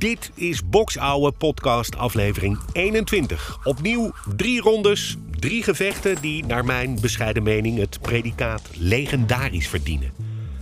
Dit is Box Ouwe podcast aflevering 21. Opnieuw drie rondes, drie gevechten die naar mijn bescheiden mening het predicaat legendarisch verdienen.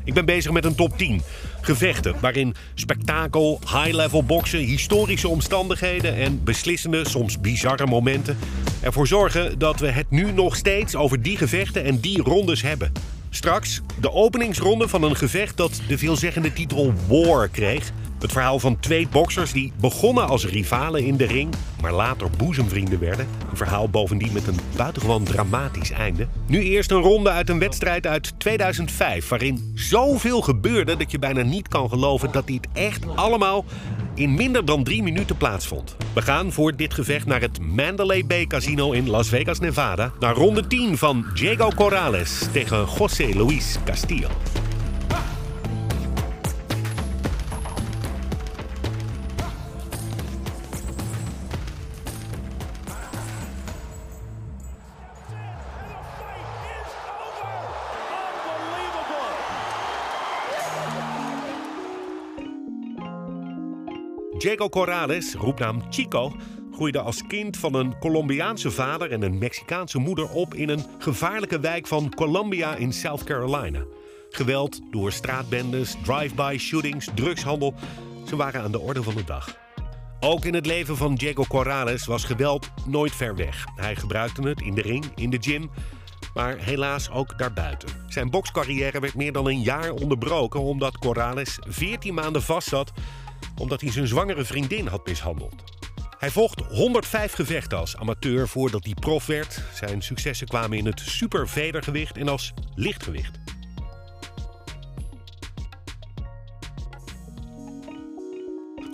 Ik ben bezig met een top 10 gevechten waarin spektakel, high-level boksen, historische omstandigheden en beslissende, soms bizarre momenten ervoor zorgen dat we het nu nog steeds over die gevechten en die rondes hebben. Straks de openingsronde van een gevecht dat de veelzeggende titel War kreeg. Het verhaal van twee boksers die begonnen als rivalen in de ring, maar later boezemvrienden werden. Een verhaal bovendien met een buitengewoon dramatisch einde. Nu eerst een ronde uit een wedstrijd uit 2005, waarin zoveel gebeurde dat je bijna niet kan geloven dat dit echt allemaal in minder dan drie minuten plaatsvond. We gaan voor dit gevecht naar het Mandalay Bay Casino in Las Vegas, Nevada. Naar ronde 10 van Diego Corrales tegen José Luis Castillo. Diego Corrales, roepnaam Chico, groeide als kind van een Colombiaanse vader en een Mexicaanse moeder op in een gevaarlijke wijk van Columbia in South Carolina. Geweld door straatbendes, drive-by shootings, drugshandel, ze waren aan de orde van de dag. Ook in het leven van Diego Corrales was geweld nooit ver weg. Hij gebruikte het in de ring, in de gym, maar helaas ook daarbuiten. Zijn bokscarrière werd meer dan een jaar onderbroken omdat Corrales 14 maanden vastzat omdat hij zijn zwangere vriendin had mishandeld. Hij vocht 105 gevechten als amateur voordat hij prof werd. Zijn successen kwamen in het supervedergewicht en als lichtgewicht.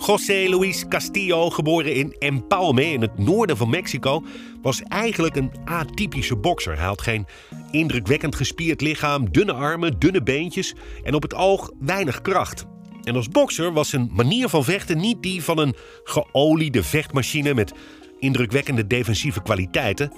José Luis Castillo, geboren in Empalme in het noorden van Mexico, was eigenlijk een atypische bokser. Hij had geen indrukwekkend gespierd lichaam, dunne armen, dunne beentjes en op het oog weinig kracht. En als bokser was zijn manier van vechten niet die van een geoliede vechtmachine met indrukwekkende defensieve kwaliteiten.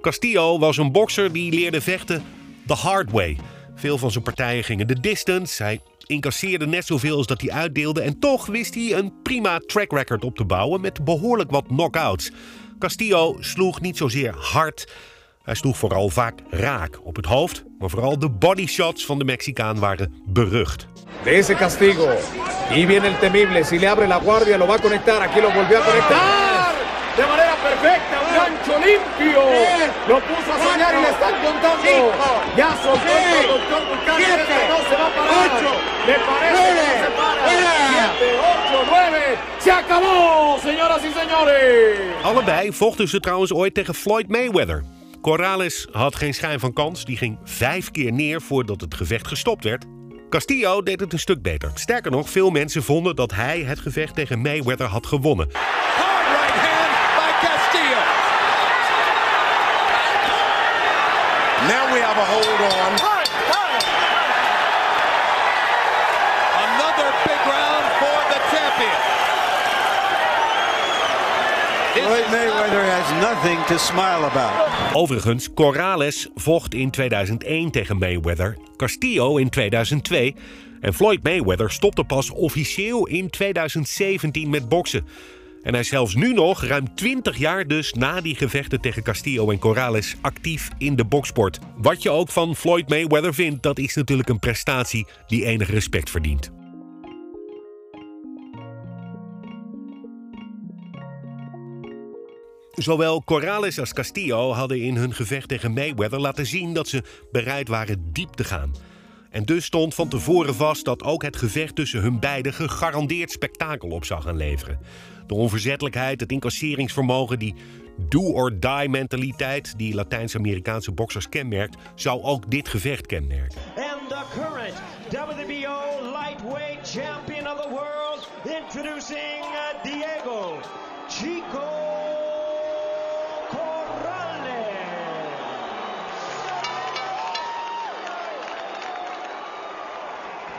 Castillo was een bokser die leerde vechten the hard way. Veel van zijn partijen gingen de distance. Hij incasseerde net zoveel als dat hij uitdeelde. En toch wist hij een prima track record op te bouwen met behoorlijk wat knockouts. Castillo sloeg niet zozeer hard. Hij sloeg vooral vaak raak op het hoofd. Maar vooral de bodyshots van de Mexicaan waren berucht. de ese castigo. Y viene el temible, si le abre la guardia lo va a conectar, aquí lo volvió a conectar. De manera perfecta, un gancho limpio. Lo puso a soñar y le están contando. Ya soltó el doctor este no se va a parar. Me parece que no se para. 7, 8, 9. Se acabó, señoras y señores. Allebei vochten ze trouwens ooit tegen Floyd Mayweather. Corrales had geen schijn van kans. Die ging vijf keer neer voordat het gevecht gestopt werd. Castillo deed het een stuk beter. Sterker nog, veel mensen vonden dat hij het gevecht tegen Mayweather had gewonnen. Hard right hand by Castillo. Now we have a hold on. Another big round for the champion. Floyd Mayweather has nothing to smile about. Overigens, Corrales vocht in 2001 tegen Mayweather, Castillo in 2002 en Floyd Mayweather stopte pas officieel in 2017 met boksen. En hij is zelfs nu nog, ruim 20 jaar dus na die gevechten tegen Castillo en Corrales, actief in de boksport. Wat je ook van Floyd Mayweather vindt, dat is natuurlijk een prestatie die enig respect verdient. Zowel Corrales als Castillo hadden in hun gevecht tegen Mayweather laten zien dat ze bereid waren diep te gaan. En dus stond van tevoren vast dat ook het gevecht tussen hun beiden gegarandeerd spektakel op zou gaan leveren. De onverzettelijkheid, het incasseringsvermogen, die do-or-die mentaliteit die Latijns-Amerikaanse boksers kenmerkt, zou ook dit gevecht kenmerken. and the current WBO lightweight champion of the world, introducing uh, Diego Chico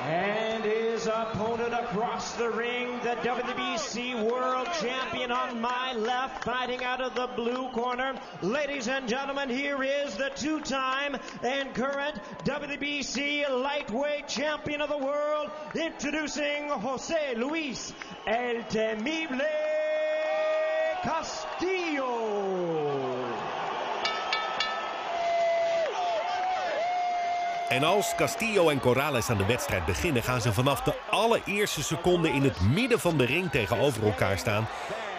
And his opponent across the ring, the WBC World Champion on my left, fighting out of the blue corner. Ladies and gentlemen, here is the two-time and current WBC Lightweight Champion of the World, introducing Jose Luis El Temible Castillo. En als Castillo en Corrales aan de wedstrijd beginnen, gaan ze vanaf de allereerste seconde in het midden van de ring tegenover elkaar staan.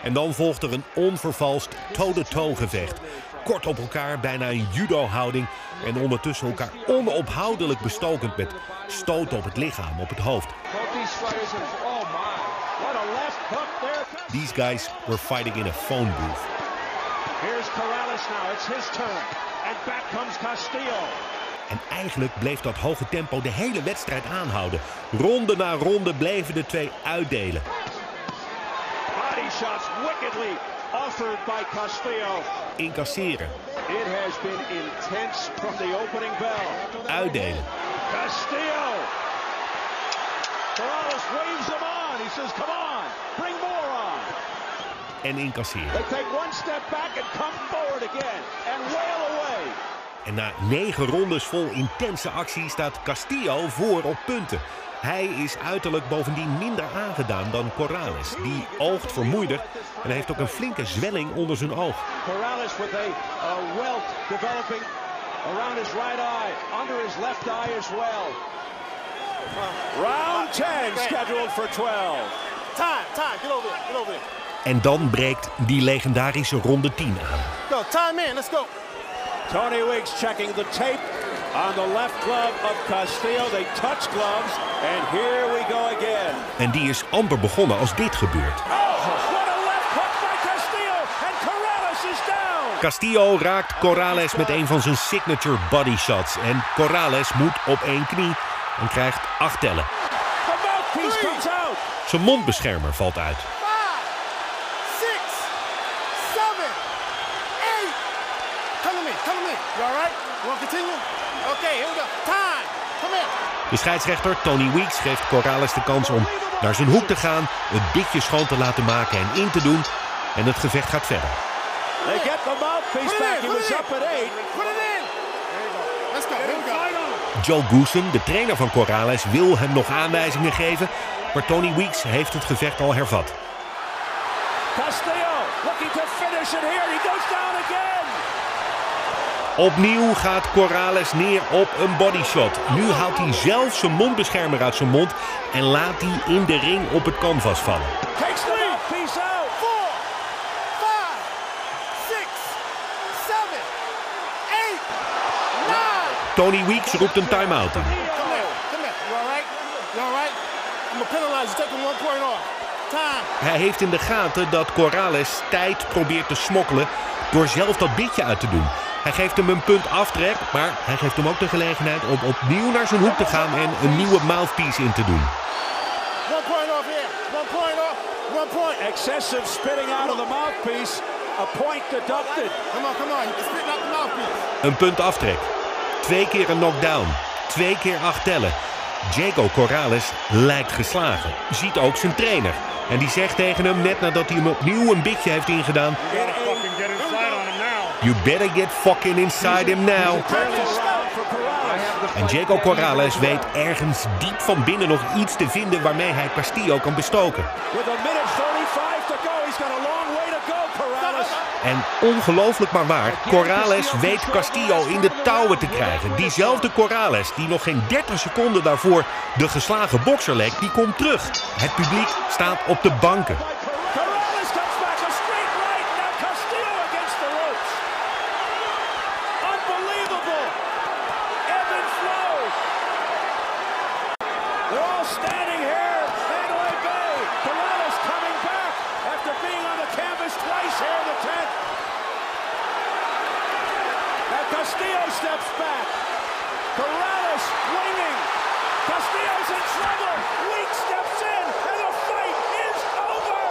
En dan volgt er een onvervalst toe-to-toe gevecht. Kort op elkaar, bijna een judo-houding. En ondertussen elkaar onophoudelijk bestokend met stoten op het lichaam, op het hoofd. These guys were fighting in a phone booth. Here's Corrales now. It's his turn. And back comes Castillo. En eigenlijk bleef dat hoge tempo de hele wedstrijd aanhouden. Ronde na ronde bleven de twee uitdelen. Body shots wickedly offered by Castillo. Incasseren, It has been intense from the opening bell. uitdelen. Castillo. Corrales waves him on. He says, come on, bring more on. En incasseren. They take one step back and come forward again and wail away. En na negen rondes vol intense actie staat Castillo voor op punten. Hij is uiterlijk bovendien minder aangedaan dan Corrales. Die oogt vermoeider en heeft ook een flinke zwelling onder zijn oog. Corrales with a, a welt developing around his right eye, under his left eye as well. Round 10 scheduled for 12. Time, time. Get over there. Get over there. En dan breekt die legendarische ronde 10 aan. Go, time in. Let's go. Tony Weeks checking the tape on the left glove of Castillo. They touch gloves, and here we go again. En die is amper begonnen als dit gebeurt. Oh, what a left hook by Castillo, and Corrales is down. Castillo raakt Corrales met een van zijn signature body shots. En Corrales moet op één knie en krijgt acht tellen. Zijn mondbeschermer valt uit. Five, six, seven, eight. Come to me. Come to me. You to continue? Okay, here we go. Time. Come here. De scheidsrechter Tony Weeks geeft Corrales de kans om naar zijn hoek te gaan, het bitje schoon te laten maken en in te doen. En het gevecht gaat verder. They get the mouthpiece Put it back. in, He put was it in. up at eight. Put it in. There you go. Let's go. Here we go. Joe Goosen, de trainer van Corrales, wil hem nog aanwijzingen geven. Maar Tony Weeks heeft het gevecht al hervat. Castillo looking to finish it here. He goes down again. Opnieuw gaat Corrales neer op een bodyshot. Nu haalt hij zelf zijn mondbeschermer uit zijn mond en laat die in de ring op het canvas vallen. Tony Weeks roept een time-out in. Come here. Come here. You all right? You all right? I'm gonna penalize you. Taking one point off. Time. Hij heeft in de gaten dat Corrales tijd probeert te smokkelen door zelf dat bitje uit te doen. Hij geeft hem een punt aftrek, maar hij geeft hem ook de gelegenheid om opnieuw naar zijn hoek te gaan en een nieuwe mouthpiece in te doen. One point off here. One point off. One point. Excessive spitting out of the mouthpiece. A point deducted. Come on, come on. Spit out the mouthpiece. Een punt aftrek. Twee keer een knockdown. Twee keer acht tellen. Jaco Corrales lijkt geslagen. Ziet ook zijn trainer. En die zegt tegen hem net nadat hij hem opnieuw een bitje heeft ingedaan. You better get fucking inside him now. En Jaco Corrales weet ergens diep van binnen nog iets te vinden waarmee hij Castillo kan bestoken. With a minute 35 to go. He's got a long way to go, Corrales. En ongelooflijk maar waar, Corrales weet Castillo in de touwen te krijgen. Diezelfde Corrales die nog geen 30 seconden daarvoor de geslagen bokser leek, die komt terug. Het publiek staat op de banken. Corrales comes back a straight right. Now Castillo against the ropes. Unbelievable. Ebb and flow. They're all standing here. Mandalay Bay. Corrales coming back after being on the canvas twice here in the 10th. Now Castillo steps back. Corrales winging. Castillo's in trouble. Weak steps in, and the fight is over.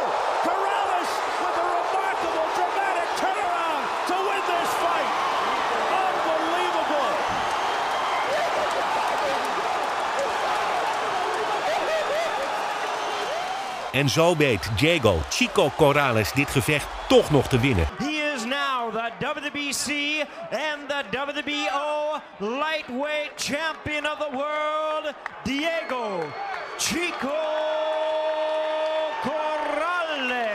En zo weet Diego Chico Corrales dit gevecht toch nog te winnen. He is now the WBC and the WBO lightweight champion of the world, Diego Chico Corrales.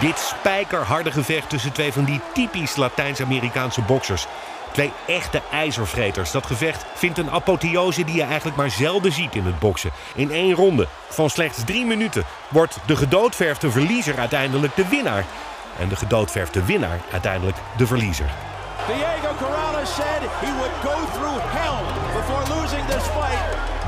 Dit spijkerharde gevecht tussen twee van die typisch Latijns-Amerikaanse boksers. Twee echte ijzervreters. Dat gevecht vindt een apotheose die je eigenlijk maar zelden ziet in het boksen. In één ronde van slechts drie minuten wordt de gedoodverfde verliezer uiteindelijk de winnaar. En de gedoodverfde winnaar uiteindelijk de verliezer. Diego Corrales said he would go through hell before losing this fight.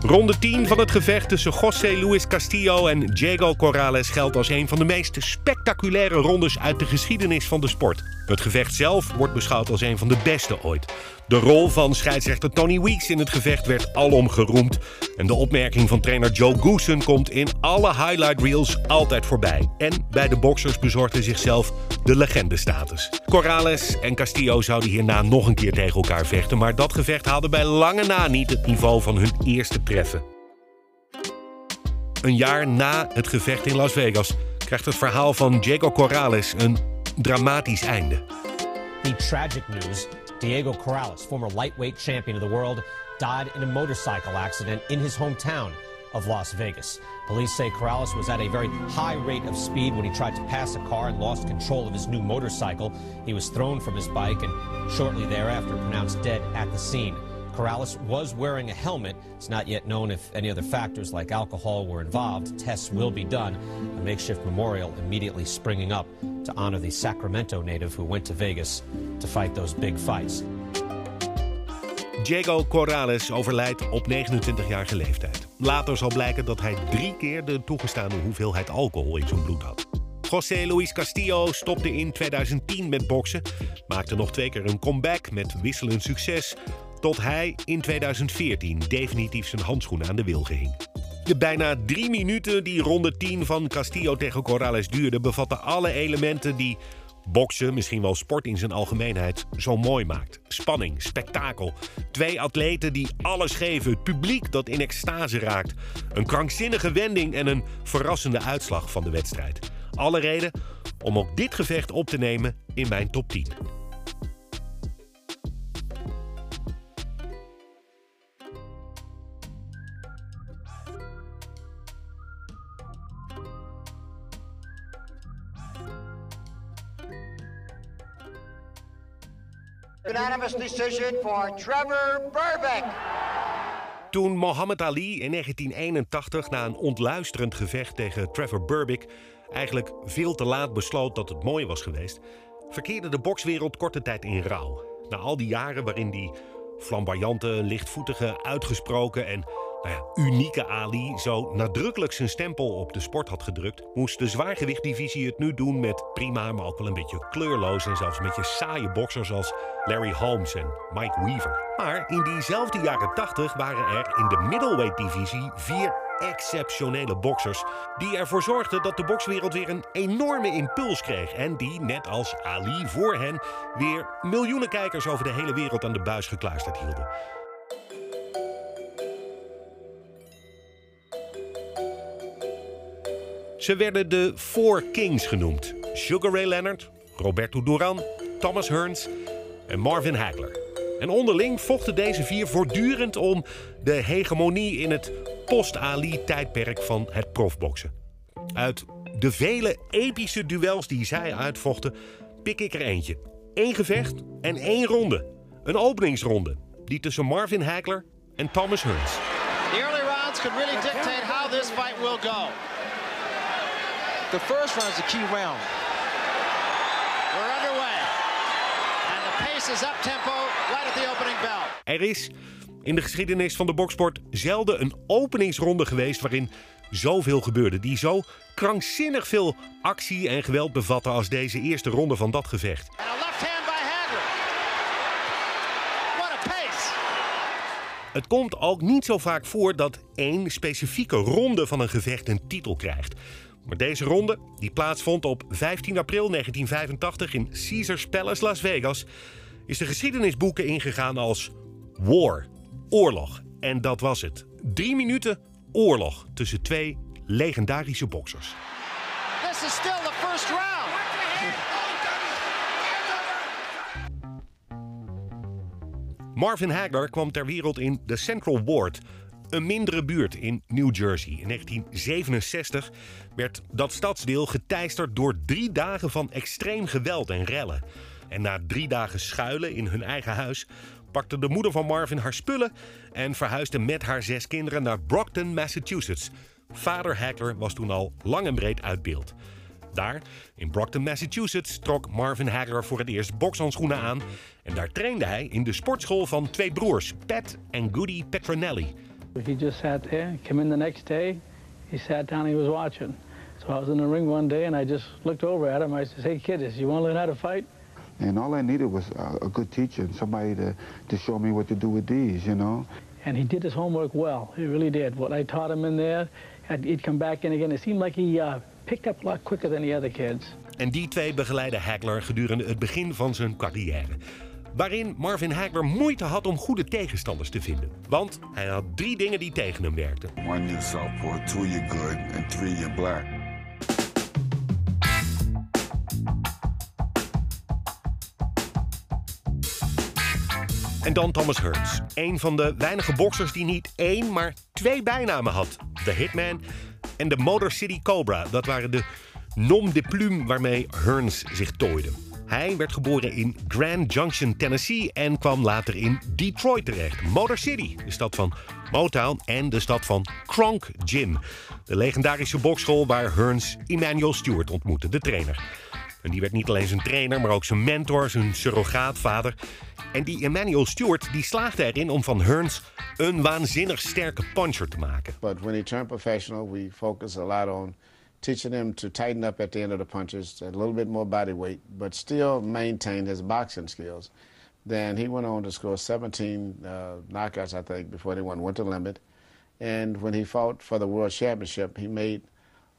Ronde 10 van het gevecht tussen José Luis Castillo en Diego Corrales geldt als een van de meest spectaculaire rondes uit de geschiedenis van de sport. Het gevecht zelf wordt beschouwd als een van de beste ooit. De rol van scheidsrechter Tony Weeks in het gevecht werd alom geroemd. En de opmerking van trainer Joe Goosen komt in alle highlight reels altijd voorbij. En bij de boxers bezorgde zichzelf de legendestatus. Corrales en Castillo zouden hierna nog een keer tegen elkaar vechten, maar dat gevecht haalde bij lange na niet het niveau van hun eerste treffen. Een jaar na het gevecht in Las Vegas krijgt het verhaal van Diego Corrales een dramatisch einde. The tragic news Diego Corrales, former lightweight champion of the world, died in a motorcycle accident in his hometown of Las Vegas. Police say Corrales was at a very high rate of speed when he tried to pass a car and lost control of his new motorcycle. He was thrown from his bike and shortly thereafter pronounced dead at the scene. Corrales was wearing a helmet. It's not yet known if any other factors like alcohol were involved. Tests will be done. A makeshift memorial immediately springing up to honor the Sacramento native who went to Vegas to fight those big fights. Diego Corrales overlijdt op 29-jarige leeftijd. Later zal blijken dat hij drie keer de toegestane hoeveelheid alcohol in zijn bloed had. José Luis Castillo stopte in 2010 met boksen, maakte nog twee keer een comeback met wisselend succes, tot hij in 2014 definitief zijn handschoenen aan de wilgen hing. De bijna drie minuten die ronde 10 van Castillo tegen Corrales duurde, bevatten alle elementen die boksen, misschien wel sport in zijn algemeenheid, zo mooi maakt. Spanning, spektakel. Twee atleten die alles geven, het publiek dat in extase raakt. Een krankzinnige wending en een verrassende uitslag van de wedstrijd. Alle reden om ook dit gevecht op te nemen in mijn top 10. Unanimous decision for Trevor Burbick. Toen Muhammad Ali in 1981 na een ontluisterend gevecht tegen Trevor Burbick eigenlijk veel te laat besloot dat het mooi was geweest, verkeerde de bokswereld korte tijd in rouw. Na al die jaren waarin die flamboyante, lichtvoetige, uitgesproken en nou ja, unieke Ali zo nadrukkelijk zijn stempel op de sport had gedrukt, moest de zwaargewichtdivisie het nu doen met prima, maar ook wel een beetje kleurloos en zelfs een beetje saaie boksers als Larry Holmes en Mike Weaver. Maar in diezelfde jaren 80 waren er in de middleweight divisie vier exceptionele boksers die ervoor zorgden dat de bokswereld weer een enorme impuls kreeg en die, net als Ali voor hen, weer miljoenen kijkers over de hele wereld aan de buis gekluisterd hielden. Ze werden de Four Kings genoemd: Sugar Ray Leonard, Roberto Duran, Thomas Hearns en Marvin Hagler. En onderling vochten deze vier voortdurend om de hegemonie in het post-Ali-tijdperk van het profboksen. Uit de vele epische duels die zij uitvochten, pik ik er eentje. Eén gevecht en één ronde. Een openingsronde. Die tussen Marvin Hagler en Thomas Hearns. The early rounds could really dictate fight will go. The first round is the key round. We're underway. And the pace is up tempo right at the opening bell. Er is in de geschiedenis van de boksport zelden een openingsronde geweest waarin zoveel gebeurde. Die zo krankzinnig veel actie en geweld bevatte als deze eerste ronde van dat gevecht. A a. Het komt ook niet zo vaak voor dat één specifieke ronde van een gevecht een titel krijgt. Maar deze ronde, die plaatsvond op 15 april 1985 in Caesars Palace, Las Vegas, is de geschiedenisboeken ingegaan als war, oorlog. En dat was het. drie minuten oorlog tussen twee legendarische boksers. This is still the first round. Marvin Hagler kwam ter wereld in de Central Ward, een mindere buurt in New Jersey. In 1967 werd dat stadsdeel geteisterd door drie dagen van extreem geweld en rellen. En na drie dagen schuilen in hun eigen huis pakte de moeder van Marvin haar spullen en verhuisde met haar zes kinderen naar Brockton, Massachusetts. Vader Hagler was toen al lang en breed uit beeld. Daar, in Brockton, Massachusetts, trok Marvin Hagler voor het eerst bokshandschoenen aan. En daar trainde hij in de sportschool van twee broers, Pat en Goody Petronelli. He just sat there, came in the next day, he sat down, he was watching. So I was in the ring one day and I just looked over at him. I said, hey kid, you want to learn how to fight? And all I needed was a, a good teacher and somebody to, to show me what to do with these, you know. And he did his homework well. He really did. What I taught him in there, he'd come back in again. It seemed like he uh, picked up a lot quicker than the other kids. En die twee begeleiden Hagler gedurende het begin van zijn carrière. Waarin Marvin Hagler moeite had om goede tegenstanders te vinden. Want hij had drie dingen die tegen hem werkten. One, you're southpaw. Two, you're good. And three, you're black. En dan Thomas Hearns. Een van de weinige boxers die niet één, maar twee bijnamen had. De Hitman en de Motor City Cobra. Dat waren de nom de plume waarmee Hearns zich tooide. Hij werd geboren in Grand Junction, Tennessee en kwam later in Detroit terecht. Motor City, de stad van Motown en de stad van Kronk Gym. De legendarische bokschool waar Hearns Emmanuel Stewart ontmoette, de trainer. En die werd niet alleen zijn trainer, maar ook zijn mentor, zijn surrogaatvader. En die Emmanuel Stewart die slaagde erin om van Hearns een waanzinnig sterke puncher te maken. But when he turned professional, we focused a lot on teaching him to tighten up at the end of the punches, a little bit more body weight, but still maintain his boxing skills. Then he went on to score 17 uh, knockouts, I think, before they went winter limit. And when he fought for the world championship, he made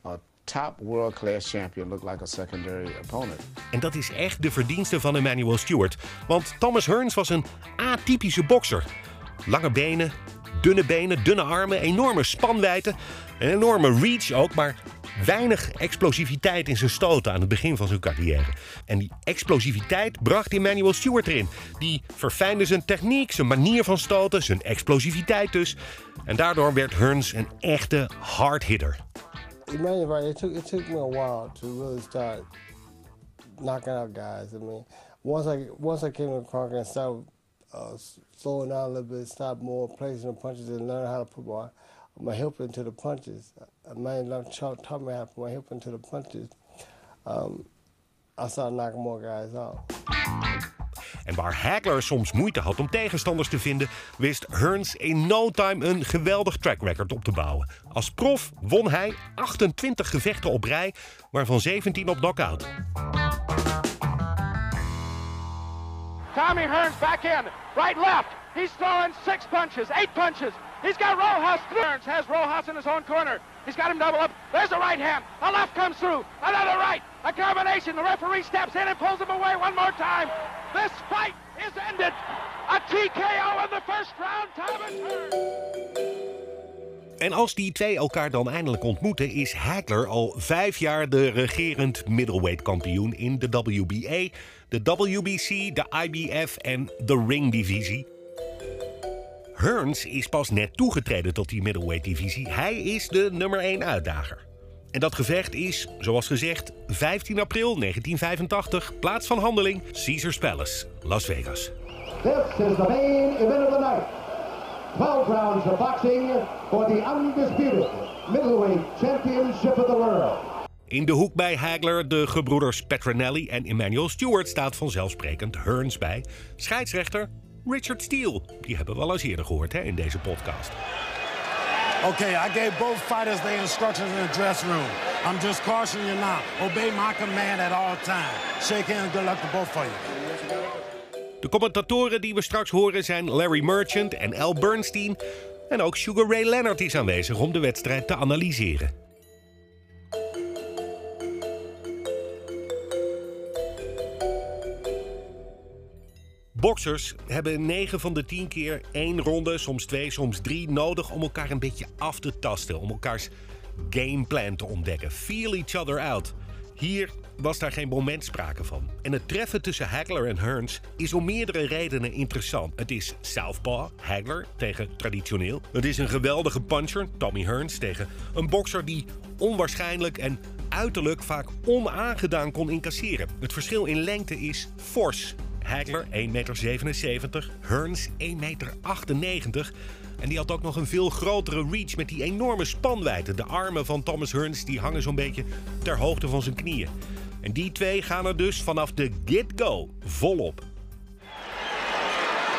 a top world-class champion look like a secondary opponent. En dat is echt de verdienste van Emmanuel Stewart. Want Thomas Hearns was een atypische bokser. Lange benen, dunne benen, dunne armen, enorme spanwijdte, een enorme reach ook, maar weinig explosiviteit in zijn stoten aan het begin van zijn carrière. En die explosiviteit bracht Emmanuel Stewart erin. Die verfijnde zijn techniek, zijn manier van stoten, zijn explosiviteit dus. En daardoor werd Hearns een echte hard hitter. Emmanuel, right? It took it took me a while to really start knocking out guys. I mean, once I once I came to Cronkite and started uh, slowing down a little bit, stop more placing the punches, and learn how to put my my hip into the punches. A man taught me how to my into the punches. Um, I started knocking more guys out. En waar Hagler soms moeite had om tegenstanders te vinden, wist Hearns in no time een geweldig track record op te bouwen. Als prof won hij 28 gevechten op rij, waarvan 17 op knockout. Tommy Hearns back in, right left. He's throwing six punches, eight punches. He's got Rojas. Hearns has Rojas in his own corner. He's got him double up. There's a right hand. A left comes through. Another right. A combination. The referee steps in and pulls him away one more time. This fight is ended. A TKO in the first round. Thomas Hearns. En als die twee elkaar dan eindelijk ontmoeten, is Hagler al vijf jaar de regerend middleweight kampioen in de WBA, de WBC, de IBF en de Ring divisie. Hearns is pas net toegetreden tot die middleweight divisie. Hij is de nummer 1 uitdager. En dat gevecht is, zoals gezegd, 15 april 1985, plaats van handeling Caesars Palace, Las Vegas. This is the main event of the night. 12 rounds of boxing for the undisputed middleweight championship of the world. In de hoek bij Hagler, de gebroeders Petronelli en Emmanuel Stewart staat vanzelfsprekend Hearns bij. Scheidsrechter Richard Steele. Die hebben we al eens eerder gehoord hè, in deze podcast. Okay, I gave both fighters their instructions in the dressing room. I'm just cautioning you now. Obey my command at all times. Shake hands, good luck to both of you. De commentatoren die we straks horen zijn Larry Merchant en Al Bernstein. En ook Sugar Ray Leonard is aanwezig om de wedstrijd te analyseren. Boxers hebben 9 van de 10 keer één ronde, soms twee, soms drie nodig om elkaar een beetje af te tasten. Om elkaars gameplan te ontdekken. Feel each other out. Hier was daar geen moment sprake van. En het treffen tussen Hagler en Hearns is om meerdere redenen interessant. Het is Southpaw, Hagler tegen traditioneel. Het is een geweldige puncher, Tommy Hearns, tegen een bokser die onwaarschijnlijk en uiterlijk vaak onaangedaan kon incasseren. Het verschil in lengte is fors. Hagler 1,77 meter, Hearns 1,98 meter. En die had ook nog een veel grotere reach met die enorme spanwijdte. De armen van Thomas Hearns die hangen zo'n beetje ter hoogte van zijn knieën. En die twee gaan er dus vanaf de get-go volop.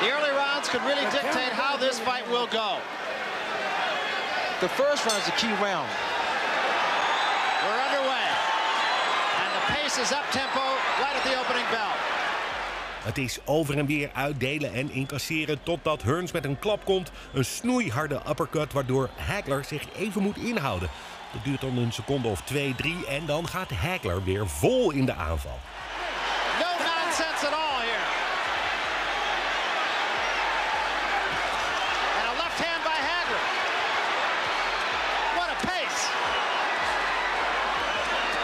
The early rounds could really dictate how this fight will go. The first round is a key round. We're underway. And the pace is up tempo right at the opening bell. Het is over en weer uitdelen en incasseren totdat Hearns met een klap komt. Een snoeiharde uppercut waardoor Hagler zich even moet inhouden. Dat duurt dan een seconde of twee, drie en dan gaat Hagler weer vol in de aanval. No nonsense at all here. And a left hand by Hagler. What a pace.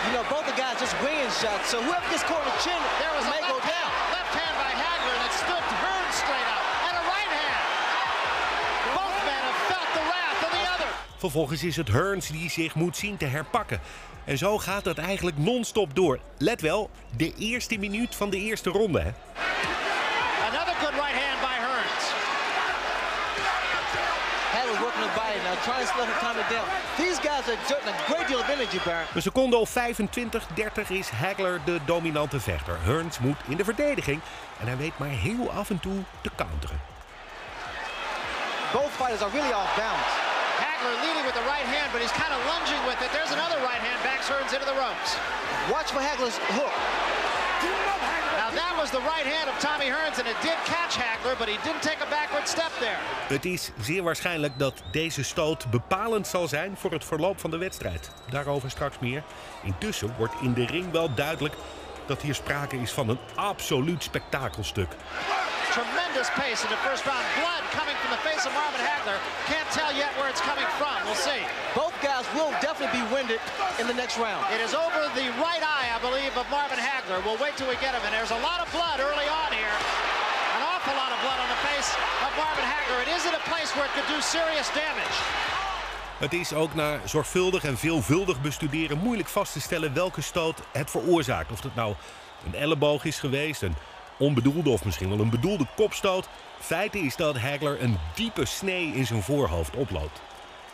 You know, both the guys just winging shots, so whoever gets caught in the chin There was may a go down. hand, left hand by Hagler that stood Hearns straight up. And a right hand. Both men have felt the wrath of the other. Vervolgens is het Hearns die zich moet zien te herpakken. En zo gaat het eigenlijk non-stop door. Let wel, de eerste minuut van de eerste ronde. Hè? Another good right hand by Hearns. Hagler working the body now, trying to slow him calm it down. These guys are exerting a great deal of energy, Baron. Een seconde of 25, 30 is Hagler de dominante vechter. Hearns moet in de verdediging en hij weet maar heel af en toe te counteren. Both fighters are really off balance. Hagler leading with the right hand, but he's kind of lunging with it. There's another right hand, backs Hearns into the ropes. Watch for Hagler's hook. Now that was the right hand of Tommy Hearns, and it did catch Hagler, but he didn't take a backward step there. Het is zeer waarschijnlijk dat deze stoot bepalend zal zijn voor het verloop van de wedstrijd. Daarover straks meer. Intussen wordt in de ring wel duidelijk dat hier sprake is van een absoluut spektakelstuk. Tremendous pace in the first round. Blood coming from the face of Marvin Hagler. Can't tell yet where it's coming from. We'll see. Both guys will definitely be winded in the next round. It is over the right eye, I believe, of Marvin Hagler. We'll wait till we get him. And there's a lot of blood early on here. An awful lot of blood on the face of Marvin Hagler. It is in a place where it could do serious damage. Het is ook na zorgvuldig en veelvuldig bestuderen moeilijk vast te stellen welke stoot het veroorzaakt. Of het nou een elleboog is geweest, een onbedoelde of misschien wel een bedoelde kopstoot. Feit is dat Hagler een diepe snee in zijn voorhoofd oploopt.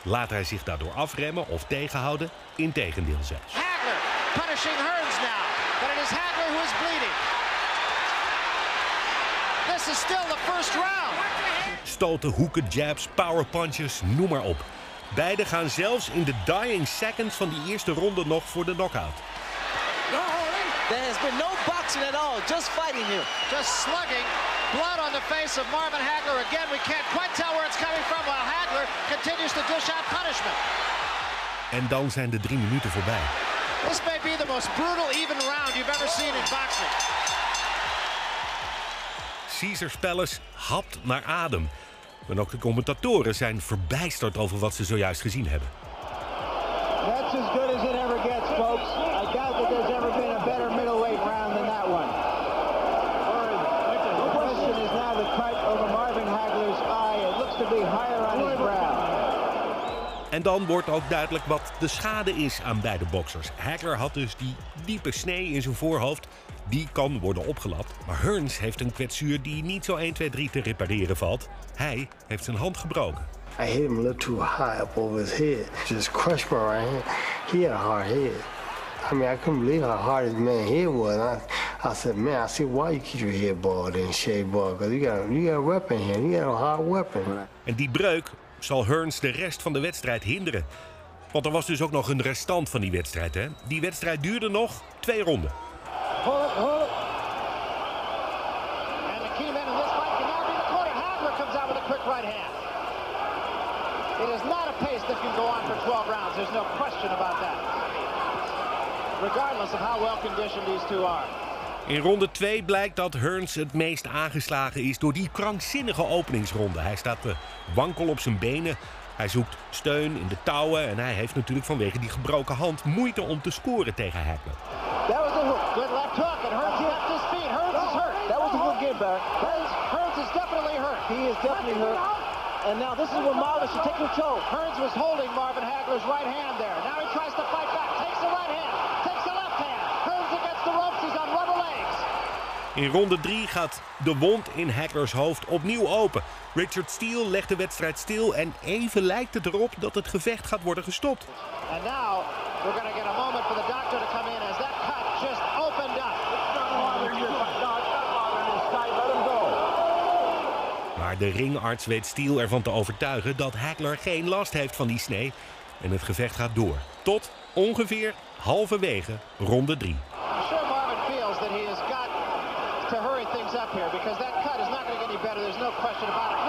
Laat hij zich daardoor afremmen of tegenhouden? Integendeel zelfs. Hagler punishing Hearns now. But it is Hagler who is bleeding. This is still the first round. Stoten, hoeken, jabs, power punches, noem maar op. Beide gaan zelfs in de dying seconds van die eerste ronde nog voor de knockout. There has been no boxing at all, just fighting here. Just slugging. Blood on the face of Marvin Hagler. Again, we can't quite tell where it's coming from while Hagler continues to dish out punishment. En dan zijn de drie minuten voorbij. This may be the most brutal even round you've ever seen in boxing. Caesars Palace hapt naar adem. En ook de commentatoren zijn verbijsterd over wat ze zojuist gezien hebben. That's as good as it ever gets, folks. I doubt that there's ever been a better middleweight round than that one. The question is now the cut over Marvin Hagler's eye. It looks to be higher on his brow. En dan wordt ook duidelijk wat de schade is aan beide boxers. Hagler had dus die diepe snee in zijn voorhoofd. Die kan worden opgelapt. Maar Hearns heeft een kwetsuur die niet zo 1, 2, 3 te repareren valt. Hij heeft zijn hand gebroken. I hit him a little too high up over his head. Just crushed my right hand. He had a hard head. I mean, I couldn't believe how hard his man head was. I, I said, man, I see why you keep your head bald and shaved bald. Because you got, you got a weapon here. You got a hard weapon. En die breuk zal Hearns de rest van de wedstrijd hinderen. Want er was dus ook nog een restant van die wedstrijd. Hè? Die wedstrijd duurde nog twee ronden. And the key man in this fight can now be the corner. Hagler comes out with a quick right hand. It is not a pace that can go on for 12 rounds. There's no question about that. Regardless of how well conditioned these two are. In ronde 2 blijkt dat Hearns het meest aangeslagen is door die krankzinnige openingsronde. Hij staat te wankel op zijn benen. Hij zoekt steun in de touwen en hij heeft natuurlijk vanwege die gebroken hand moeite om te scoren tegen Hagler. That was a hook. Good left hook, and Hearns left his feet. Hearns is hurt. That was a good give back. Hearns, Hearns is definitely hurt. He is definitely hurt. And now this is where Marvin should take control. Hearns was holding Marvin Hagler's right hand there. Now he tries to fight back. Takes the right hand. Takes the left hand. Hearns against the ropes. He's on rubber legs. In ronde 3 gaat de wond in Haglers hoofd opnieuw open. Richard Steele legt de wedstrijd stil en even lijkt het erop dat het gevecht gaat worden gestopt. And now we're going to get a moment for the doctor to come in as that cut just opened up. Maar de ringarts weet Steele ervan te overtuigen dat Hagler geen last heeft van die snee. En het gevecht gaat door. Tot ongeveer halverwege ronde 3. Here because that cut is not going to get any better. There's no question about it.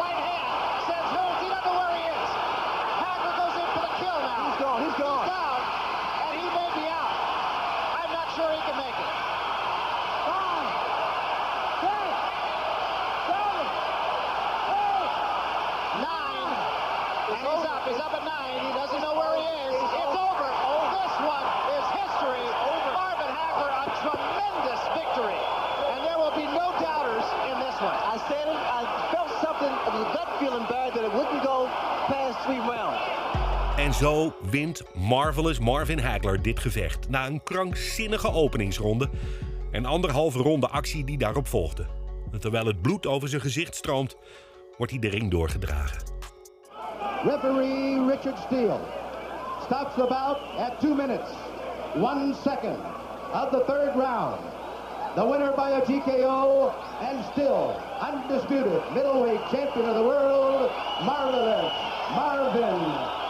Zo wint Marvelous Marvin Hagler dit gevecht na een krankzinnige openingsronde en anderhalve ronde actie die daarop volgde. Terwijl het bloed over zijn gezicht stroomt, wordt hij de ring doorgedragen. Referee Richard Steele stops the bout at two minutes, one second of the third round. The winner by a TKO and still undisputed middleweight champion of the world, Marvelous Marvin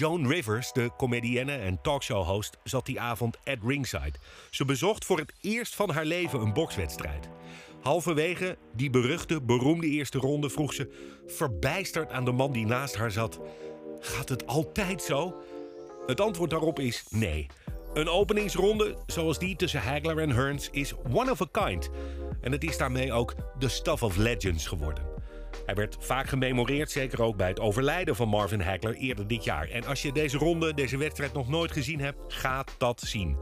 Joan Rivers, de comedienne en talkshow-host, zat die avond at ringside. Ze bezocht voor het eerst van haar leven een bokswedstrijd. Halverwege die beruchte, beroemde eerste ronde vroeg ze, verbijsterd aan de man die naast haar zat: Gaat het altijd zo? Het antwoord daarop is nee. Een openingsronde zoals die tussen Hagler en Hearns is one of a kind. En het is daarmee ook the stuff of legends geworden. Hij werd vaak gememoreerd, zeker ook bij het overlijden van Marvin Hagler eerder dit jaar. En als je deze ronde, deze wedstrijd nog nooit gezien hebt, ga dat zien.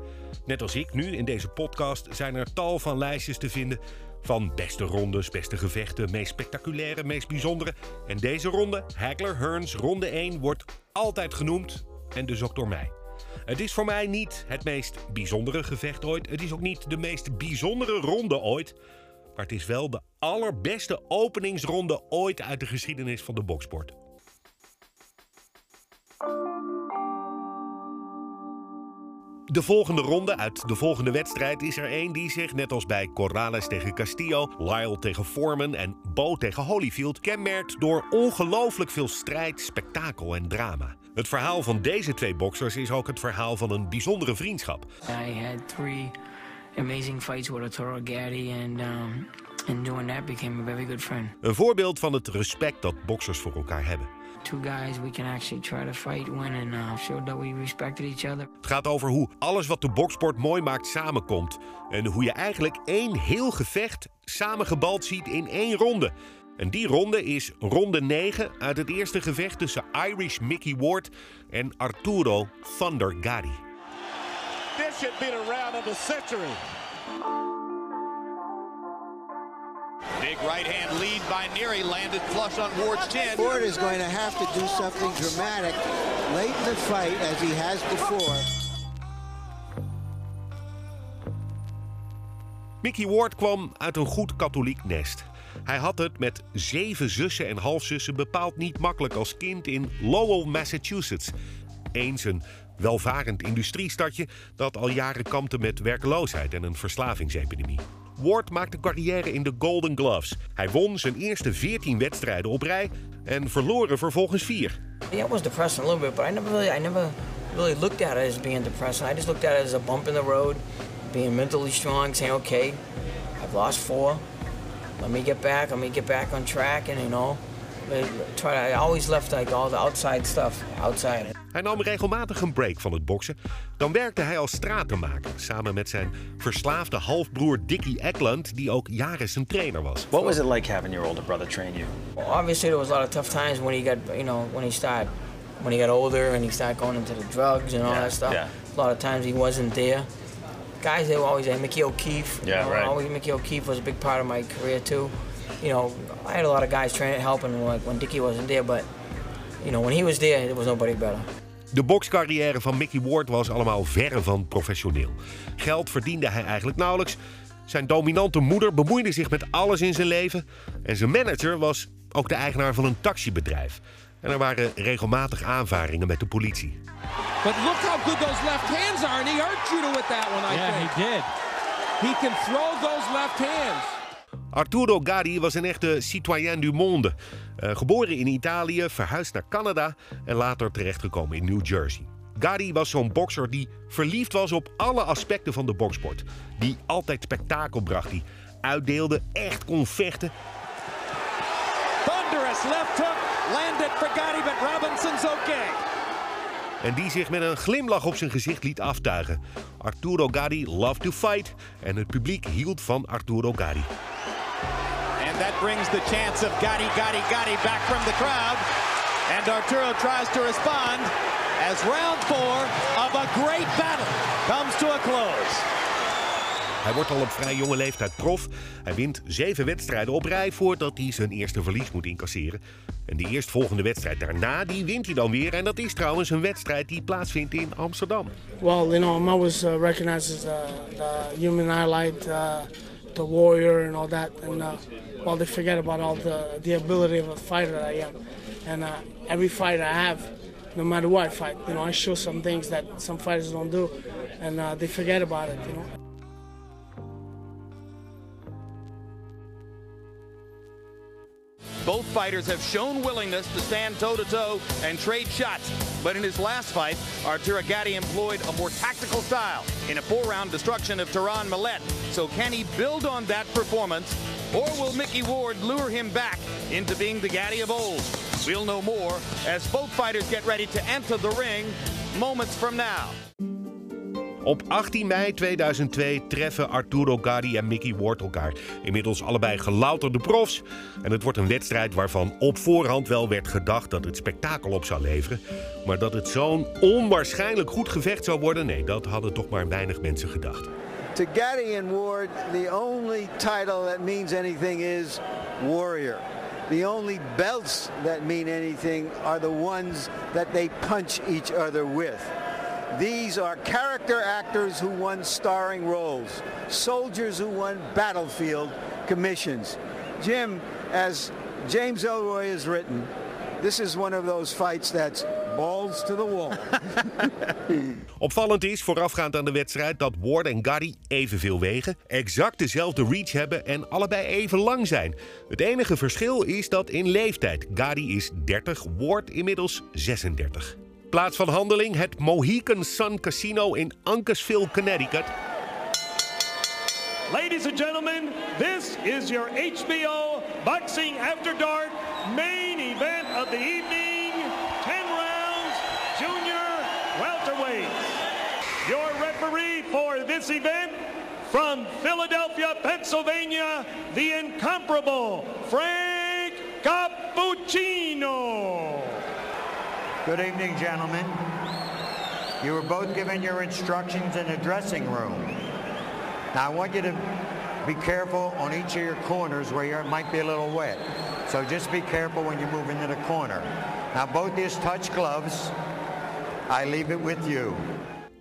Net als ik nu in deze podcast zijn er tal van lijstjes te vinden van beste rondes, beste gevechten, meest spectaculaire, meest bijzondere. En deze ronde, Hagler Hearns ronde 1, wordt altijd genoemd en dus ook door mij. Het is voor mij niet het meest bijzondere gevecht ooit. Het is ook niet de meest bijzondere ronde ooit. Maar het is wel de allerbeste openingsronde ooit uit de geschiedenis van de boksport. De volgende ronde uit de volgende wedstrijd is er één die zich, net als bij Corrales tegen Castillo, Lyle tegen Foreman en Bo tegen Holyfield, kenmerkt door ongelooflijk veel strijd, spektakel en drama. Het verhaal van deze twee boksers is ook het verhaal van een bijzondere vriendschap. I had three amazing fights with Arturo Gatti, and um, and doing that became a very good friend. Een voorbeeld van het respect dat boksers voor elkaar hebben. Two guys we can actually try to fight, win, and uh, show that we respected each other. Het gaat over hoe alles wat de boksport mooi maakt samenkomt. En hoe je eigenlijk één heel gevecht samengebald ziet in één ronde. En die ronde is ronde 9 uit het eerste gevecht tussen Irish Mickey Ward en Arturo Thunder Gatti. This should be the round of the century. Big right hand lead by Neary landed flush on Ward's chin. Ford is going to have to do something dramatic late in the fight as he has before. Mickey Ward kwam uit een goed katholiek nest. Hij had het met zeven zussen en halfzussen bepaald niet makkelijk als kind in Lowell, Massachusetts. Eens een welvarend industriestadje dat al jaren kampte met werkloosheid en een verslavingsepidemie. Ward maakte carrière in de Golden Gloves. Hij won zijn eerste 14 wedstrijden op rij en verloor er vervolgens vier. Yeah, it was depressing a little bit, but I never really, I never really looked at it as being depressing. I just looked at it as a bump in the road, being mentally strong, saying, okay, I've lost four. Let me get back. Let me get back on track, and you know, try to, I always left like all the outside stuff outside. Hij nam regelmatig een break van het boksen. Dan werkte hij als stratenmaker samen met zijn verslaafde halfbroer Dickie Eckland, die ook jaren zijn trainer was. What was it like having your older brother train you? Well, obviously, there was a lot of tough times when he got, you know, when he started, when he got older and he started going into the drugs and all Yeah, that stuff. yeah. A lot of times he wasn't there. Guys, they were always there. Mickey O'Keefe. you Yeah, know, right. Always Mickey O'Keefe was a big part of my career too. You know, I had a lot of guys training, helping like when Dickie wasn't there, but you know, when he was there, there was nobody better. De bokscarrière van Mickey Ward was allemaal verre van professioneel. Geld verdiende hij eigenlijk nauwelijks. Zijn dominante moeder bemoeide zich met alles in zijn leven. En zijn manager was ook de eigenaar van een taxibedrijf. En er waren regelmatig aanvaringen met de politie. But look how good those left hands are, and he hurt Judo with that one, I Yeah, think. he did. He can throw those left hands. Arturo Gatti was een echte citoyen du monde. Eh, geboren in Italië, verhuisd naar Canada en later terechtgekomen in New Jersey. Gatti was zo'n bokser die verliefd was op alle aspecten van de boksport. Die altijd spektakel bracht, die uitdeelde, echt kon vechten. Thunderous left hook landed for Gotti, but Robinson's okay. En die zich met een glimlach op zijn gezicht liet aftuigen. Arturo Gatti loved to fight en het publiek hield van Arturo Gatti. And that brings the chance of Gotti, Gotti, Gotti back from the crowd. And Arturo tries to respond as round four of a great battle comes to a close. Hij wordt al op vrij jonge leeftijd prof. Hij wint zeven wedstrijden op rij voordat hij zijn eerste verlies moet incasseren. En de eerstvolgende wedstrijd daarna, die wint hij dan weer. En dat is trouwens een wedstrijd die plaatsvindt in Amsterdam. Well, you know, I'm always uh, recognized as uh, the human highlight, uh, the warrior, and all that. And uh, well, they forget about all the the ability of a fighter I am. And every fight I have, no matter what I fight, you know, I show some things that some fighters don't do, and they forget about it. You know. Both fighters have shown willingness to stand toe to toe and trade shots. But in his last fight, Arturo Gatti employed a more tactical style in a four round destruction of Tehran Millet. So can he build on that performance? Or will Mickey Ward lure him back into being the Gatti of old? We'll know more as both fighters get ready to enter the ring moments from now. Op 18 mei 2002 treffen Arturo Gatti en Mickey Ward elkaar. Inmiddels allebei gelouterde profs. En het wordt een wedstrijd waarvan op voorhand wel werd gedacht dat het spektakel op zou leveren. Maar dat het zo'n onwaarschijnlijk goed gevecht zou worden, nee, dat hadden toch maar weinig mensen gedacht. To Gaddy and Ward, the only title that means anything is warrior. The only belts that mean anything are the ones that they punch each other with. These are character actors who won starring roles, soldiers who won battlefield commissions. Jim, as James Elroy has written, this is one of those fights that's balls to the wall. Opvallend is, voorafgaand aan de wedstrijd, dat Ward en Gatti evenveel wegen, exact dezelfde reach hebben en allebei even lang zijn. Het enige verschil is dat in leeftijd. Gatti is 30, Ward inmiddels 36. Plaats van handeling het Mohican Sun Casino in Uncasville, Connecticut. Ladies and gentlemen, this is your HBO Boxing After Dark main event of the evening. 10 rounds, junior welterweights. Your referee for this event from Philadelphia, Pennsylvania, the incomparable Frank Cappuccino. Good evening, gentlemen. You were both given your instructions in the dressing room. Now, I want you to be careful on each of your corners where you might be a little wet. So just be careful when you move into the corner. Now, both these touch gloves. I leave it with you.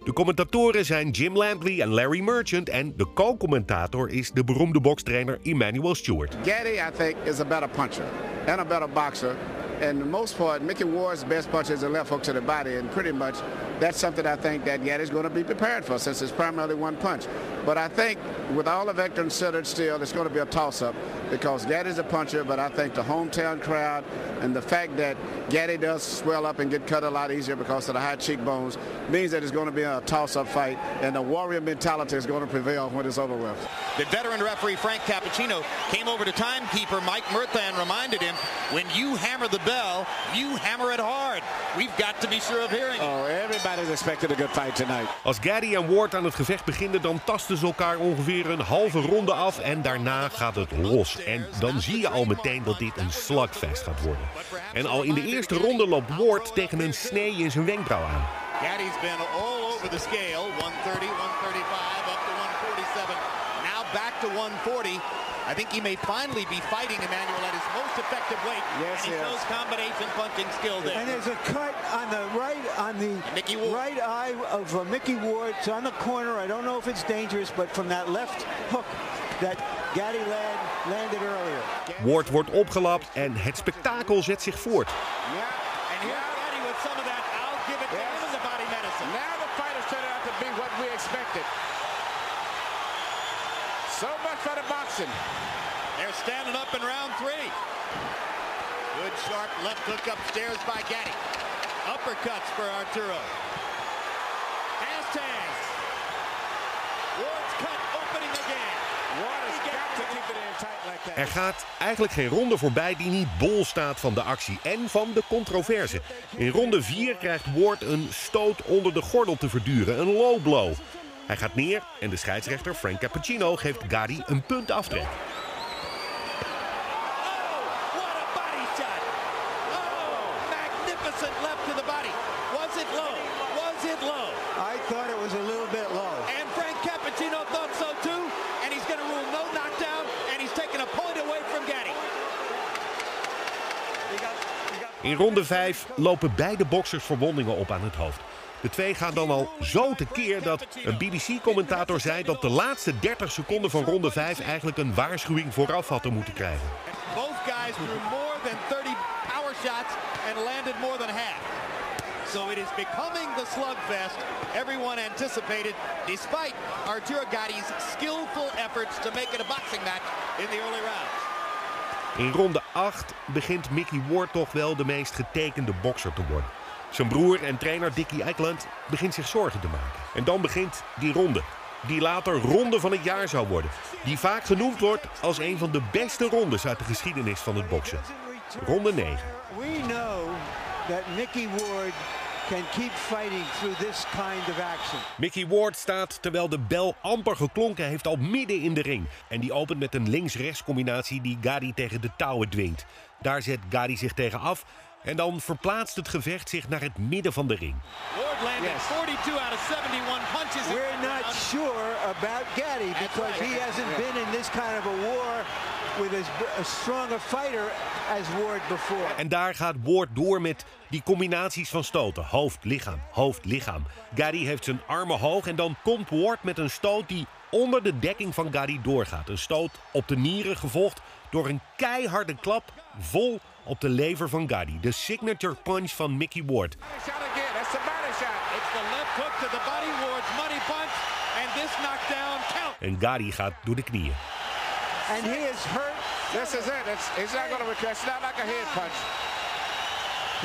De commentatoren zijn Jim Lampley en Larry Merchant en de co-commentator is de beroemde bokstrainer Emmanuel Stewart. Gaddy, I think, is a better puncher and a better boxer and the most part, Mickey Ward's best punch is a left hook to the body, and pretty much that's something I think that Gaddy's going to be prepared for since it's primarily one punch. But I think with all of that considered still, it's going to be a toss-up because Gaddy's a puncher, but I think the hometown crowd and the fact that Gaddy does swell up and get cut a lot easier because of the high cheekbones means that it's going to be a toss-up fight, and the warrior mentality is going to prevail when it's over with. The veteran referee Frank Cappuccino came over to timekeeper Mike Murtha and reminded him, when you hammer the bell, you hammer it hard. We've got to be sure of hearing it. Oh, everybody's expecting a good fight tonight. Als Gaddy en Ward aan het gevecht beginnen, dan tasten ze elkaar ongeveer een halve ronde af en daarna gaat het los. En dan zie je al meteen dat dit een slugfest gaat worden. En al in de eerste ronde loopt Ward tegen een snee in zijn wenkbrauw aan. Gaddy's been all over the scale, 130, 135, up to 147, now back to 140. I think he may finally be fighting Emmanuel at his most effective weight. Yes, he yes. shows combination punching skill there. And there's a cut on the right on the right eye of uh, Mickey Ward. It's on the corner. I don't know if it's dangerous, but from that left hook that Gaddy land, landed earlier. Ward wordt opgelapt en het spektakel zet zich voort. And boxing. They're standing up in round three. Good sharp left hook upstairs by Gaddy. Uppercuts for Arturo. Hands tags. Ward's cut opening again. Ward has got to keep it in tight like that. Er gaat eigenlijk geen ronde voorbij die niet bol staat van de actie en van de controverse. In ronde 4 krijgt Ward een stoot onder de gordel te verduren, een low blow. Hij gaat neer en de scheidsrechter Frank Cappuccino geeft Gaddy een punt aftrek. Magnificent left to the body. Was it low? Was it low? I thought it was a little bit low. And Frank Cappuccino thought so too. And he's going to rule no knockdown. And he's taking a point away from Gaddy. In ronde 5 lopen beide boksers verwondingen op aan het hoofd. De twee gaan dan al zo tekeer dat een BBC-commentator zei dat de laatste 30 seconden van ronde 5 eigenlijk een waarschuwing vooraf hadden moeten krijgen. Both guys threw more than 30 power shots and landed more than half. So it is becoming the slugfest everyone anticipated, despite Arturo Gatti's skillful efforts to make it a boxing match in the early rounds. In ronde 8 begint Mickey Ward toch wel de meest getekende bokser te worden. Zijn broer en trainer Dickie Eikland begint zich zorgen te maken. En dan begint die ronde. Die later ronde van het jaar zou worden. Die vaak genoemd wordt als een van de beste rondes uit de geschiedenis van het boksen. Ronde 9. We know that Mickey Ward can keep fighting through this kind of action. Mickey Ward staat, terwijl de bel amper geklonken heeft, al midden in de ring. En die opent met een links-rechts combinatie die Gadi tegen de touwen dwingt. Daar zet Gadi zich tegen af. En dan verplaatst het gevecht zich naar het midden van de ring. Ward landed 42 out of 71 punches. We're not sure about Gaddy because he hasn't been in this kind of a war with as a strong a fighter as Ward before. En daar gaat Ward door met die combinaties van stoten. Hoofd, lichaam, hoofd, lichaam. Gadi heeft zijn armen hoog en dan komt Ward met een stoot die onder de dekking van Gadi doorgaat. Een stoot op de nieren gevolgd door een keiharde klap vol op de lever van Gadi. De signature punch van Mickey Ward. Shot again. That's the body shot. It's the left hook to the body. Ward's money punch. And this knockdown count. En Gadi gaat door de knieën. And he is hurt. This is it. It's, he's not going to recover. It's not like a head punch.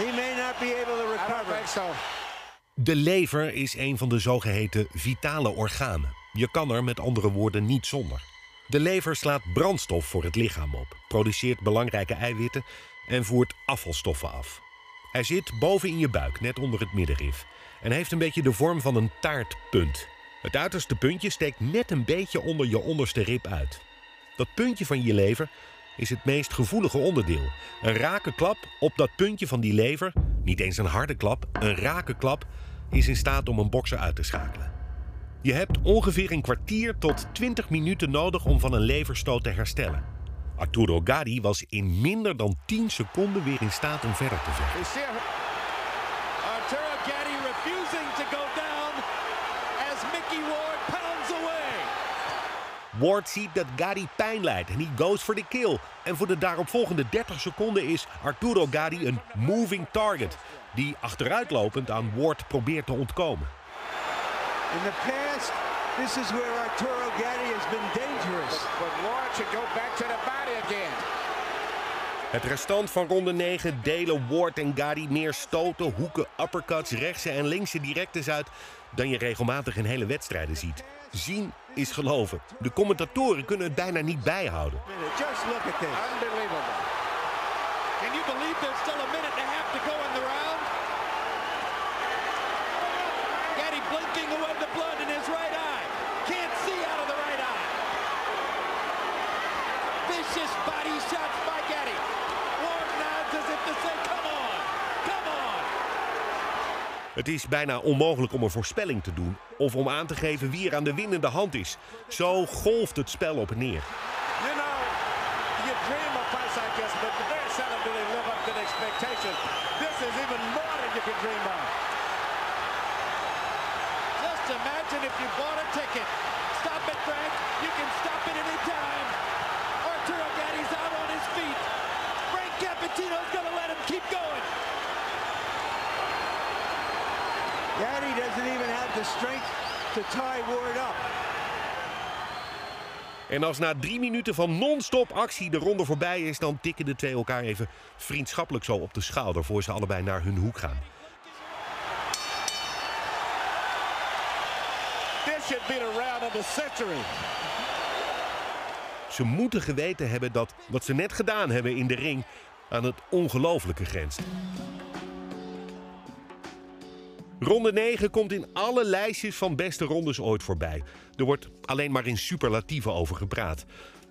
He may not be able to I don't recover. think so. De lever is een van de zogeheten vitale organen. Je kan er met andere woorden niet zonder. De lever slaat brandstof voor het lichaam op, produceert belangrijke eiwitten en voert afvalstoffen af. Hij zit boven in je buik, net onder het middenrif, en heeft een beetje de vorm van een taartpunt. Het uiterste puntje steekt net een beetje onder je onderste rib uit. Dat puntje van je lever is het meest gevoelige onderdeel. Een rake klap op dat puntje van die lever, niet eens een harde klap, een rake klap, is in staat om een bokser uit te schakelen. Je hebt ongeveer een kwartier tot 20 minuten nodig om van een leverstoot te herstellen. Arturo Gadi was in minder dan 10 seconden weer in staat om verder te vechten. Arturo Gatti refusing to go down as Mickey Ward pounds away. Ward ziet dat Gadi pijn lijdt en he goes for the kill. En voor de daaropvolgende 30 seconden is Arturo Gadi een moving target. Die achteruitlopend aan Ward probeert te ontkomen. In the this is where Arturo Gatti has been dangerous. But Ward should go back to the body again. Het restant van ronde 9 delen Ward en Gadi meer stoten, hoeken, uppercuts, rechtse en linkse directes uit dan je regelmatig in hele wedstrijden ziet. Zien is geloven. De commentatoren kunnen het bijna niet bijhouden. Just look at this. Unbelievable. Can you believe there's still a minute and a half to go in the round? Gaddy blinking away the blood in his right eye. Can't see out of the right eye. Vicious body shots by Gaddy. Ward nods as if to say, come on, come on. Het is bijna onmogelijk om een voorspelling te doen of om aan te geven wie er aan de winnende hand is. Zo golft het spel op en neer. You know, you dream of fights like this, but very seldom do they live up to the expectations. This is even more than you could dream of. Just imagine if you bought a ticket. Stop it, Frank. You can stop it any Gaddy's out on his feet. Frank Cappuccino's gonna let him keep going. Gatti doesn't even have the strength to tie Ward up. En als na drie minuten van non-stop actie de ronde voorbij is, dan tikken de twee elkaar even vriendschappelijk zo op de schouder voor ze allebei naar hun hoek gaan. This should be the round of the century. Ze moeten geweten hebben dat wat ze net gedaan hebben in de ring aan het ongelofelijke grenst. Ronde 9 komt in alle lijstjes van beste rondes ooit voorbij. Er wordt alleen maar in superlatieven over gepraat.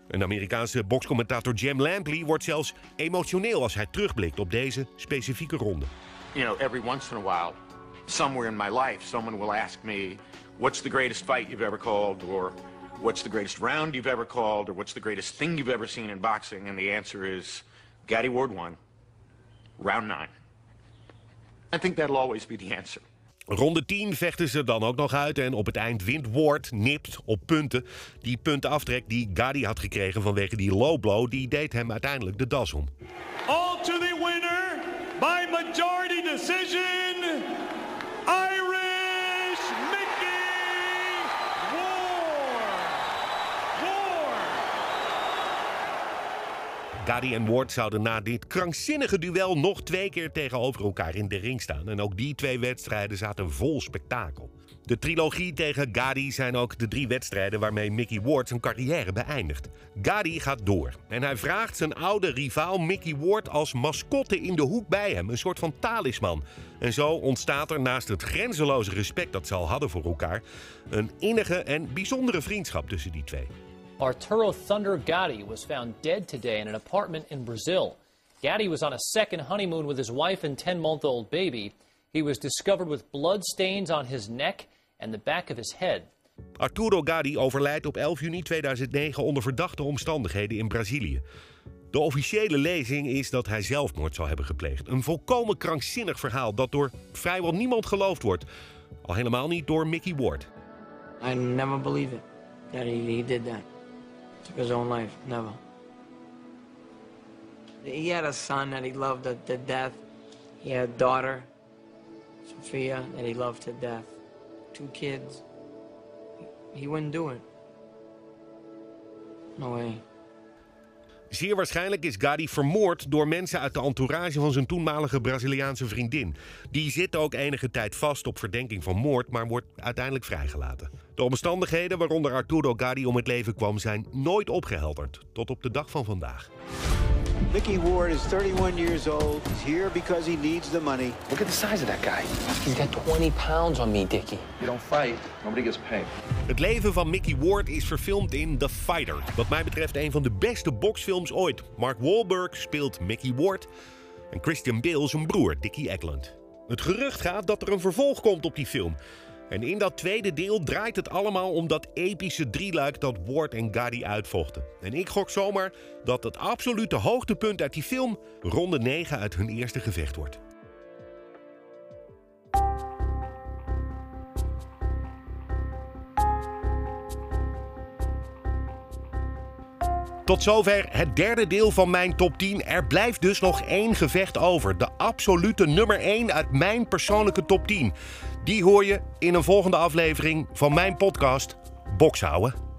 Een Amerikaanse bokscommentator Jim Lampley wordt zelfs emotioneel als hij terugblikt op deze specifieke ronde. you know, every once in a while, somewhere in my life, someone will ask me, What's the greatest fight you've ever called? Or what's the greatest round you've ever called? Or what's the greatest thing you've ever seen in boxing? And the answer is Gaddy Ward won, round nine. I think that'll always be the answer. Ronde 10 vechten ze dan ook nog uit en op het eind wint Ward, nipt op punten. Die puntenaftrek die Gadi had gekregen vanwege die low blow, die deed hem uiteindelijk de das om. All to the winner by majority decision, Irish Mickey Ward. Ward. Gadi en Ward zouden na dit krankzinnige duel nog twee keer tegenover elkaar in de ring staan. En ook die twee wedstrijden zaten vol spektakel. De trilogie tegen Gadi zijn ook de drie wedstrijden waarmee Mickey Ward zijn carrière beëindigt. Gadi gaat door en hij vraagt zijn oude rivaal Mickey Ward als mascotte in de hoek bij hem, een soort van talisman. En zo ontstaat er naast het grenzeloze respect dat ze al hadden voor elkaar, een innige en bijzondere vriendschap tussen die twee. Arturo Thunder Gotti was found dead today in an apartment in Brazil. Gotti was on a second honeymoon with his wife and 10 month old baby. He was discovered with blood stains on his neck and the back of his head. Arturo Gadi overlijdt op 11 juni 2009 onder verdachte omstandigheden in Brazilië. De officiële lezing is dat hij zelfmoord zou hebben gepleegd. Een volkomen krankzinnig verhaal dat door vrijwel niemand geloofd wordt. Al helemaal niet door Mickey Ward. I never believe it that he, he did that. Took his own life. Never. He had a son that he loved to, to death. He had a daughter, Sophia, that he loved to death. Two kids. He wouldn't do it. No way. Zeer waarschijnlijk is Gadi vermoord door mensen uit de entourage van zijn toenmalige Braziliaanse vriendin. Die zit ook enige tijd vast op verdenking van moord, maar wordt uiteindelijk vrijgelaten. De omstandigheden waaronder Arturo Gadi om het leven kwam zijn nooit opgehelderd, tot op de dag van vandaag. Mickey Ward is 31 years old. He's here because he needs the money. Look at the size of that guy. He's got 20 pounds on me, Dickie. You don't fight, nobody gets paid. Het leven van Mickey Ward is verfilmd in The Fighter. Wat mij betreft een van de beste boxfilms ooit. Mark Wahlberg speelt Mickey Ward en Christian Bale zijn broer Dickie Eklund. Het gerucht gaat dat er een vervolg komt op die film. En in dat tweede deel draait het allemaal om dat epische drieluik dat Ward en Gaddy uitvochten. En ik gok zomaar dat het absolute hoogtepunt uit die film ronde 9 uit hun eerste gevecht wordt. Tot zover het derde deel van mijn top 10. Er blijft dus nog één gevecht over. De absolute nummer 1 uit mijn persoonlijke top 10. Die hoor je in een volgende aflevering van mijn podcast Bokshouden.